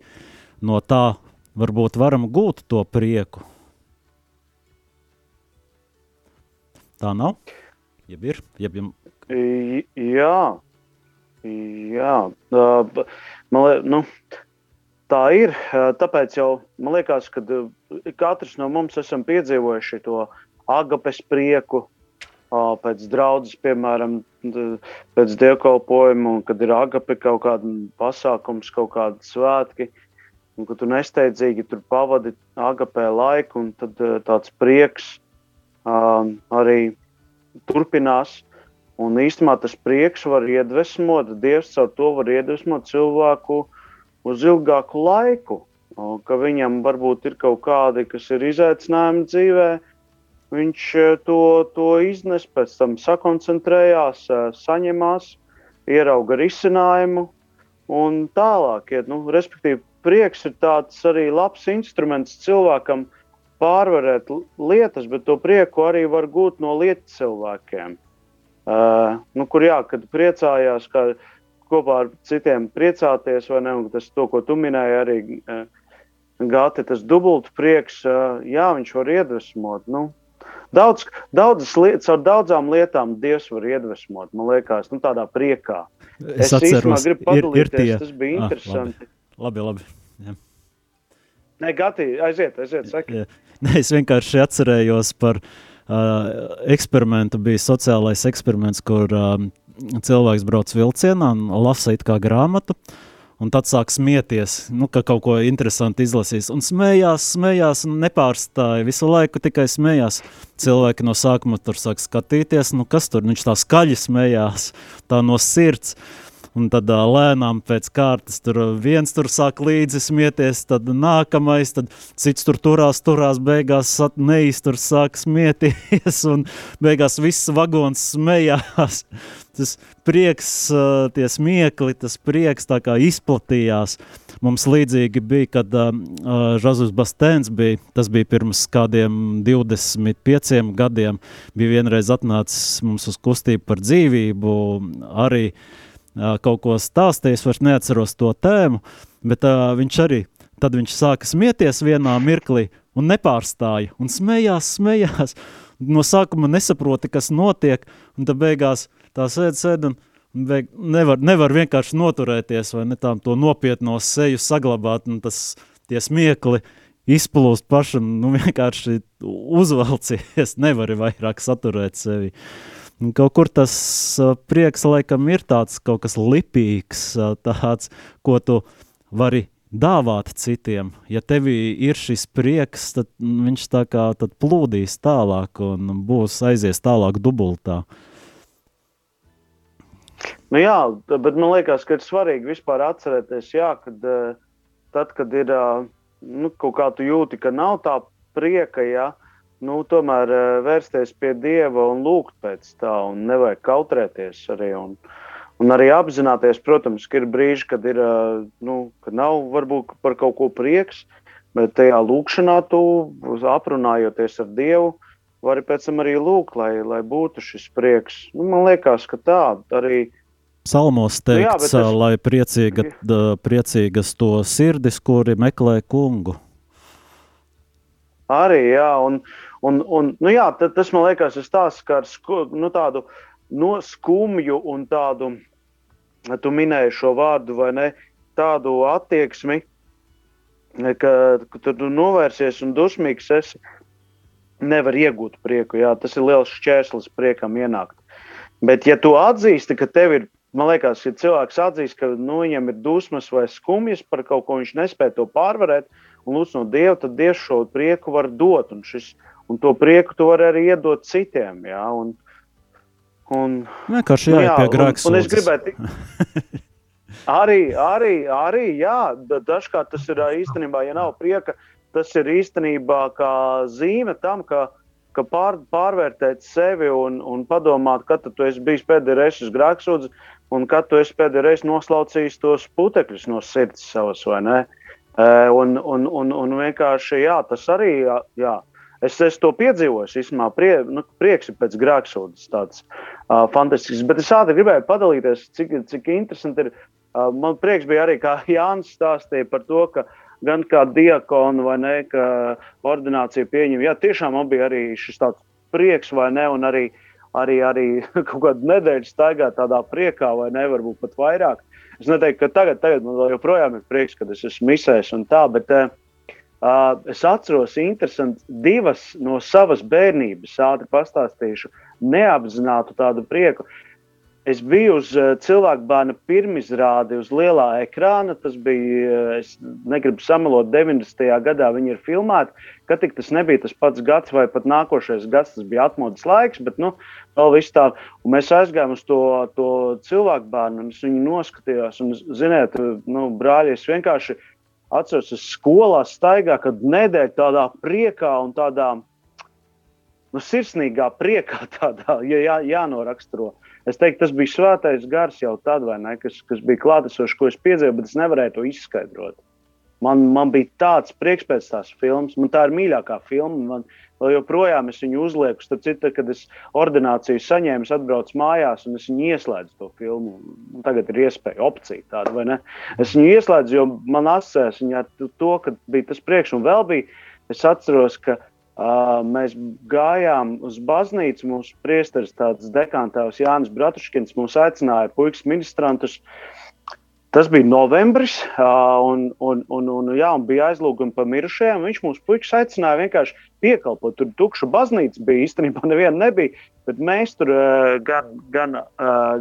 no tā varbūt varam gūt to prieku. Tā nav? Jeb ir? Jeb jeb... Jā, jā. Uh, man liek, nu, Tā ir. Tāpēc jau man liekas, ka katrs no mums esam piedzīvojuši to agapes prieku pēc draudzes, piemēram, pēc dievkalpojuma, kad ir agape kaut kāda pasākums, kaut kādi svētki, un ka tu nesteidzīgi tur pavadi agapē laiku, un tad tāds prieks arī turpinās. Un īstenībā tas prieks var iedvesmot, Dievs caur to var iedvesmot cilvēku uh, uz ilgāku laiku, ka viņam varbūt ir kaut kādi, kas ir izaicinājumi dzīvē, viņš e, to, to iznes, pēc tam sakoncentrējās, e, saņemās, ierauga risinājumu un tālāk. Iet, nu, respektīvi, prieks ir tāds arī labs instruments cilvēkam pārvarēt lietas, bet to prieku arī var gūt no lietu cilvēkiem. Uh, nu, kur jā, kad priecājās, ka kopā ar citiem priecāties, vai ne? Un tas, to, ko tu minēji, arī uh, gāti, tas dubultu prieks, uh, jā, viņš var iedvesmot. Nu, daudz, daudzas lietas, ar daudzām lietām Dievs var iedvesmot, man liekas, nu, tādā priekā. Es, es atceros, gribu padalīties, ir, ir tie. tas bija ah, interesanti. Ah, labi, labi. Jā. Nē, Gati, aiziet, aiziet, saki. Nē, es vienkārši atcerējos par uh, eksperimentu, bija sociālais eksperiments, kur uh, cilvēks brauc vilcienā un lasa it kā grāmatu. Un tad sāk smieties, nu, ka kaut ko interesantu izlasīs. Un smējās, smējās, un nepārstāja. Visu laiku tikai smējās. Cilvēki no sākuma tur sāk skatīties, nu, kas tur viņš tā skaļi smējās, tā no sirds. Un tad uh, lēnām pēc kārtas tur viens tur sāk līdzi smieties, tad nākamais, tad cits tur turās, turās, beigās neiztur sāk smieties, un beigās viss vagons smējās. Tas prieks, uh, tie smiekli, tas prieks tā kā izplatījās. Mums līdzīgi bija, kad uh, Žazus Bastēns bija, tas bija pirms kādiem 25 gadiem, bija vienreiz atnācis mums uz kustību par dzīvību, arī uh, kaut ko stāstījis, vairs neatceros to tēmu, bet uh, viņš arī tad viņš sāka smieties vienā mirklī un nepārstāja un smējās, smējās. No sākuma nesaproti, kas notiek, un tad beigās tā sēd, sēd un beig, nevar, nevar vienkārši noturēties vai ne tām to nopietno seju saglabāt, un tas tie smiekli izplūst pašam, nu vienkārši uzvalcies, nevari vairāk saturēt sevi. Uh, Kaut kur tas prieks laikam ir tāds kaut kas lipīgs, tāds, ko tu vari dāvāt citiem. Ja tevī ir šis prieks, tad viņš tā kā plūdīs tālāk un būs aizies tālāk dubultā. Nu jā, bet man liekas, ka ir svarīgi vispār atcerēties, jā, kad, tad, kad ir nu, kaut kā tu jūti, ka nav tā prieka, jā, nu, tomēr eh, vērsties pie Dieva un lūgt pēc tā, un nevajag kautrēties arī. Un, un arī apzināties, protams, ka ir brīži, kad, ir, eh, nu, kad nav varbūt par kaut ko prieks, bet tajā lūkšanā tu aprunājoties ar Dievu, vari pēc tam arī lūgt, lai, lai būtu šis prieks. Nu, man liekas, ka tā arī. Psalmos teikts, nu jā, es... lai priecīga, priecīgas to sirdis, kuri meklē kungu. Arī, jā, un, Un, un, nu jā, tas man liekas, ir stāsts ar sku, nu, tādu no skumju un tādu, tu minēji šo vārdu, vai ne, tādu attieksmi, ka, ka tu novērsies un dusmīgs esi, nevar iegūt prieku. Jā, tas ir liels šķērslis priekam ienākt. Bet, ja tu atzīsti, ka tev ir, man liekas, ja cilvēks atzīst, ka nu, viņam ir dusmas vai skumjas par kaut ko, viņš nespēja to pārvarēt, un lūdz no Dieva, tad Dievs šo prieku var dot. Un šis Un to prieku tu vari arī iedot citiem. Jā, un, un, Vienkārši jāiet nu, jā, pie un es gribētu. Arī, arī, arī, jā, dažkārt tas ir īstenībā, ja nav prieka, tas ir īstenībā kā zīme tam, ka, ka pār, pārvērtēt sevi un, un padomāt, kad tu esi bijis pēdējais reizes grēksūdzi un kad tu esi pēdējais reizes noslaucījis tos putekļus no sirds savas, vai ne? Un, un, un, un vienkārši, jā, tas arī, jā, Es esmu to piedzīvojis. Īstenībā prie, nu, prieks ir pēc grēksūdas tāds uh, fantastisks. Bet es ātri gribēju padalīties, cik, cik interesanti ir. Uh, man prieks bija arī, kā Jānis stāstīja par to, ka gan kā diakonu vai ne, ka ordinācija pieņem. Jā, tiešām man bija arī šis tāds prieks vai ne, un arī, arī, arī kaut kādu nedēļu staigāt tādā priekā vai ne, varbūt pat vairāk. Es neteiktu, ka tagad, tagad man joprojām ir prieks, kad es esmu misēs un tā, bet uh, Uh, es atceros, divas no savas bērnības, ātri pastāstīšu, neapzinātu tādu prieku. Es biju uz uh, cilvēku bērnu pirmizrādi uz lielā ekrāna. Tas bija, uh, es negribu samalot, 90. gadā viņi ir filmēti. Kad tik tas nebija tas pats gads vai pat nākošais gads, tas bija atmodas laiks, bet nu, vēl viss tā. Un mēs aizgājām uz to, to cilvēku bērnu un es viņu noskatījos. Un, ziniet, nu, brāļi, es vienkārši atceros, es skolā staigāju, kad nedēļa tādā priekā un tādā nu, sirsnīgā priekā, tādā, ja jā, jānoraksturo. Es teiktu, tas bija svētais gars jau tad, ne, kas, kas bija klātesošs, ko es piedzīvoju, bet es nevarēju to izskaidrot. Man, man bija tāds prieks pēc tās filmas, man tā ir mīļākā filma. Man, Vēl joprojām es viņu uzlieku. Starp citu, kad es ordināciju saņēmu, atbraucu mājās un es viņu ieslēdzu to filmu. Tagad ir iespēja, opcija tāda, vai ne? Es viņu ieslēdzu, jo man asociēs viņa to, ka bija tas priekš un vēl bija. Es atceros, ka uh, mēs gājām uz baznīcu. Mūsu priesteris, tāds dekantāvs Jānis Bratuškins, mūs aicināja puikas ministrantus. Uh, Tas bija novembris, un, un, un, un, jā, un bija aizlūgumi par mirušajiem. Viņš mums puikas aicināja vienkārši piekalpot. Tur tukša baznīca bija īstenībā neviena nebija. Bet mēs tur gan, gan,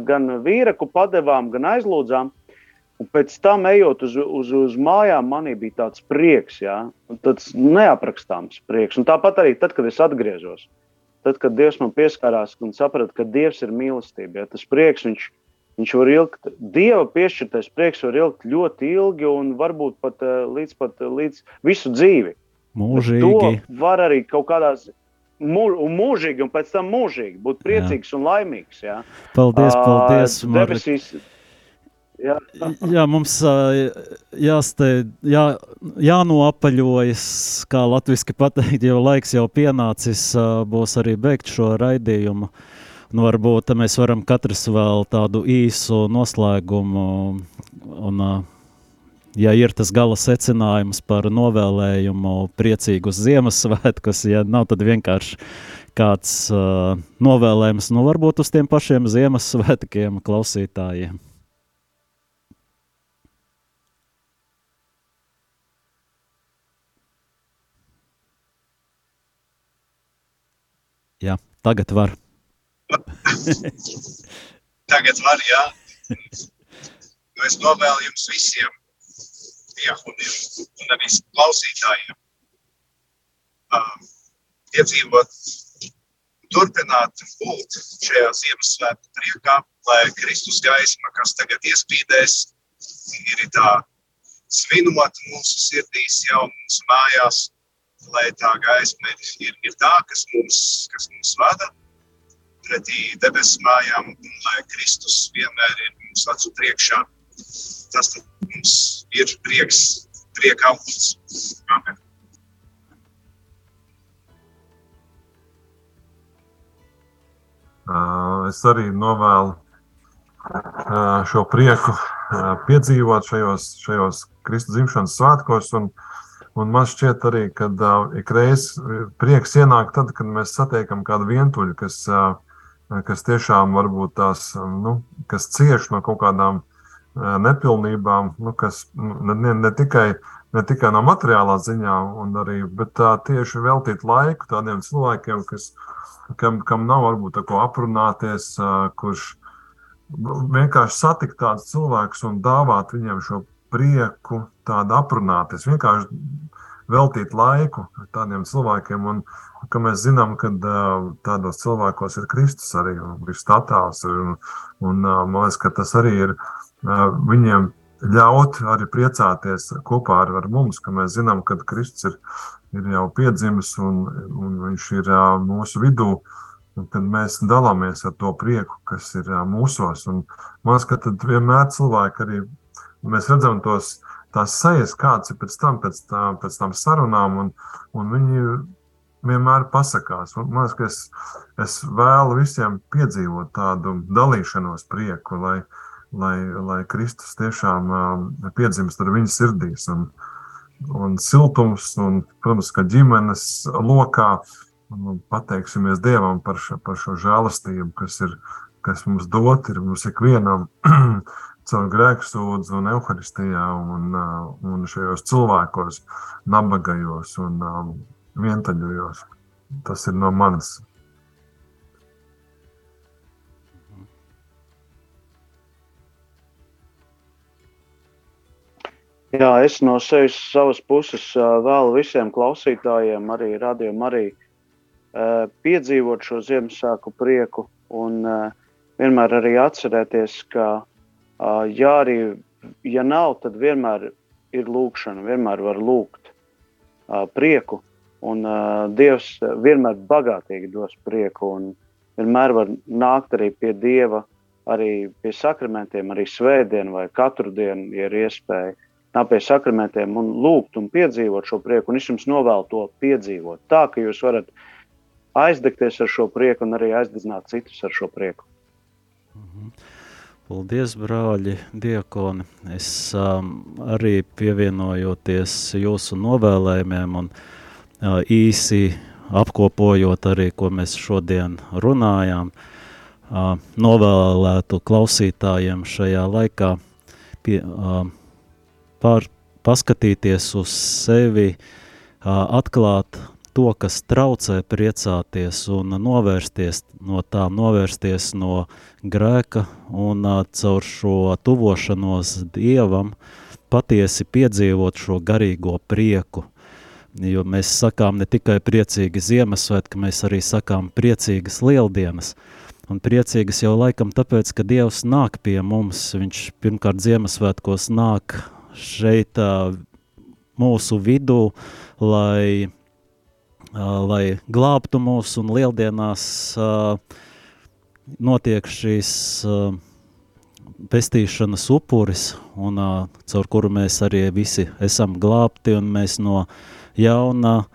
gan vīraku padevām, gan aizlūdzām. Un pēc tam, ejot uz, uz, uz mājām, manī bija tāds prieks, jā, tāds neaprakstāms prieks. Un tāpat arī tad, kad es atgriezos, tad, kad Dievs man pieskārās un sapratu, ka Dievs ir mīlestība, ja, tas prieks viņš ir Viņš var ilgt, Dieva piešķirtais prieks var ilgt ļoti ilgi un varbūt pat līdz, pat, līdz visu dzīvi. Mūžīgi. Bet to var arī kaut kādā mūž, un mūžīgi, un pēc tam mūžīgi būt priecīgs jā. un laimīgs. Jā. Paldies, paldies. Uh, debesīs, jā. jā, mums jāsteid, jā, jānoapaļojas, kā latviski pateikt, jo laiks jau pienācis, būs arī beigt šo raidījumu. Nu, varbūt mēs varam katrs vēl tādu īsu noslēgumu un ja ir tas gala secinājums par novēlējumu priecīgus Ziemassvētkus, ja nav tad vienkārši kāds uh, novēlējums, nu varbūt uz tiem pašiem Ziemassvētkiem klausītājiem. Jā, tagad var. tagad var, jā. Nu, es novēlu jums visiem diakoniem un arī klausītājiem. Um, iedzīvot, turpināt būt šajā Ziemassvētku priekā, lai Kristus gaisma, kas tagad iespīdēs, ir tā svinot mūsu sirdīs, jau mūsu mājās, lai tā gaisma ir, ir, ir tā, kas mums, kas mums vada pretī debesu mājām, un lai Kristus vienmēr ir mums acu priekšā. Tas mums ir prieks, prieka avots. Amen. Es arī novēlu šo prieku piedzīvot šajos, šajos Kristus dzimšanas svētkos. Un, un man šķiet arī, ka ikreiz prieks ienāk tad, kad mēs satiekam kādu vientuļu, kas, kas tiešām varbūt tās, nu, kas cieš no kaut kādām uh, nepilnībām, nu, kas ne, ne, tikai, ne tikai no materiālā ziņā, arī, bet tā, tieši veltīt laiku tādiem cilvēkiem, kas, kam, kam nav varbūt tā ko aprunāties, kurš vienkārši satikt tādus cilvēkus un dāvāt viņiem šo prieku, tādu aprunāties, vienkārši veltīt laiku tādiem cilvēkiem. Un, ka mēs zinām, ka tādos cilvēkos ir Kristus arī, ir statāls. Un, un, man liekas, ka tas arī ir viņiem ļaut arī priecāties kopā ar, ar mums, ka mēs zinām, ka Kristus ir, ir jau piedzimis un, un viņš ir mūsu vidū. Kad mēs dalāmies ar to prieku, kas ir mūsos, un man liekas, ka tad vienmēr cilvēki arī mēs redzam tos, tās sejas, kāds ir pēc tam, pēc, tā, pēc tam sarunām, un, un viņi vienmēr pasakās. Un, man liekas, ka es, es vēlu visiem piedzīvot tādu dalīšanos prieku, lai, lai, lai Kristus tiešām uh, piedzimst ar viņu sirdīs. Un, un siltums, un, protams, ka ģimenes lokā un pateiksimies Dievam par šo, par šo žēlastību, kas, ir, kas mums dot, ir mums ikvienam caur grēksūdzu un evaharistijā un, un šajos cilvēkos, nabagajos un um, vientuļojos. Tas ir no manas Jā, es no sevis savas puses vēlu visiem klausītājiem, arī radījumam, arī piedzīvot šo Ziemassvētku prieku un vienmēr arī atcerēties, ka, ja arī ja nav, tad vienmēr ir lūkšana, vienmēr var lūgt prieku, un Dievs vienmēr bagātīgi dos prieku, un vienmēr var nākt arī pie Dieva, arī pie sakramentiem, arī svētdien vai katru dienu, ja ir iespēja nāk pie sakramentiem un lūgt un piedzīvot šo prieku. Un es jums novēlu to piedzīvot. Tā, ka jūs varat aizdegties ar šo prieku un arī aizdedzināt citus ar šo prieku. Mhm. Paldies, brāļi, diakoni. Es um, arī pievienojoties jūsu novēlējumiem un uh, īsi apkopojot arī, ko mēs šodien runājām, uh, novēlētu klausītājiem šajā laikā pie, uh, pār, paskatīties uz sevi, atklāt to, kas traucē priecāties un novērsties no tā, novērsties no grēka un caur šo tuvošanos Dievam patiesi piedzīvot šo garīgo prieku. Jo mēs sakām ne tikai priecīgi Ziemassvētki, mēs arī sakām priecīgas lieldienas. Un priecīgas jau laikam tāpēc, ka Dievs nāk pie mums. Viņš pirmkārt Ziemassvētkos nāk šeit mūsu vidū, lai, lai glābtu mūs un lieldienās notiek šīs pestīšanas upuris, un caur kuru mēs arī visi esam glābti, un mēs no jauna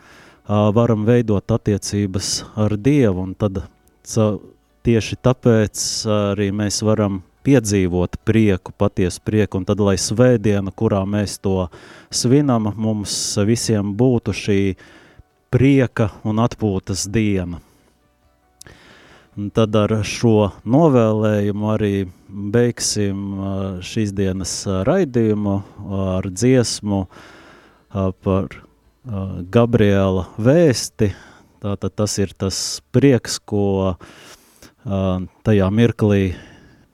varam veidot attiecības ar Dievu, un tad tieši tāpēc arī mēs varam piedzīvot prieku, patiesu prieku, un tad, lai svētdiena, kurā mēs to svinam, mums visiem būtu šī prieka un atpūtas diena. Un tad ar šo novēlējumu arī beigsim šīs dienas raidījumu ar dziesmu par Gabriela vēsti. Tātad tas ir tas prieks, ko tajā mirklī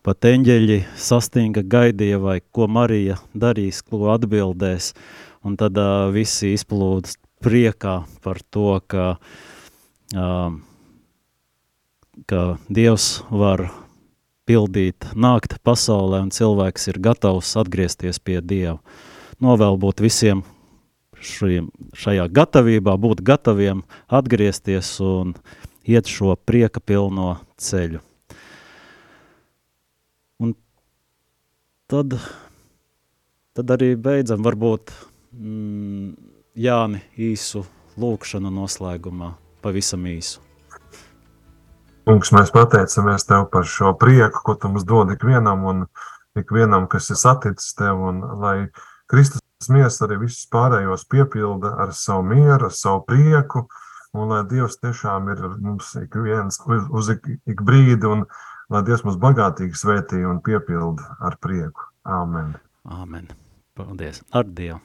pat eņģeļi sastinga gaidīja, vai ko Marija darīs, ko atbildēs, un tad visi izplūdas priekā par to, ka, uh, ka Dievs var pildīt, nākt pasaulē, un cilvēks ir gatavs atgriezties pie Dieva. Novēl būt visiem šiem, šajā gatavībā, būt gataviem atgriezties un iet šo prieka pilno ceļu. Un tad, tad arī beidzam varbūt mm, Jāni īsu lūkšanu noslēgumā, pavisam īsu. Kungs, mēs pateicamies Tev par šo prieku, ko Tu mums dod ikvienam un ikvienam, kas ir saticis Tev, un lai Kristus miers arī visus pārējos piepilda ar savu mieru, ar savu prieku, un lai Dievs tiešām ir mums ik viens uz ik, ik brīdi, un lai Dievs mums bagātīgi svētī un piepilda ar prieku. Āmen. Āmen. Paldies. Ar Dievu.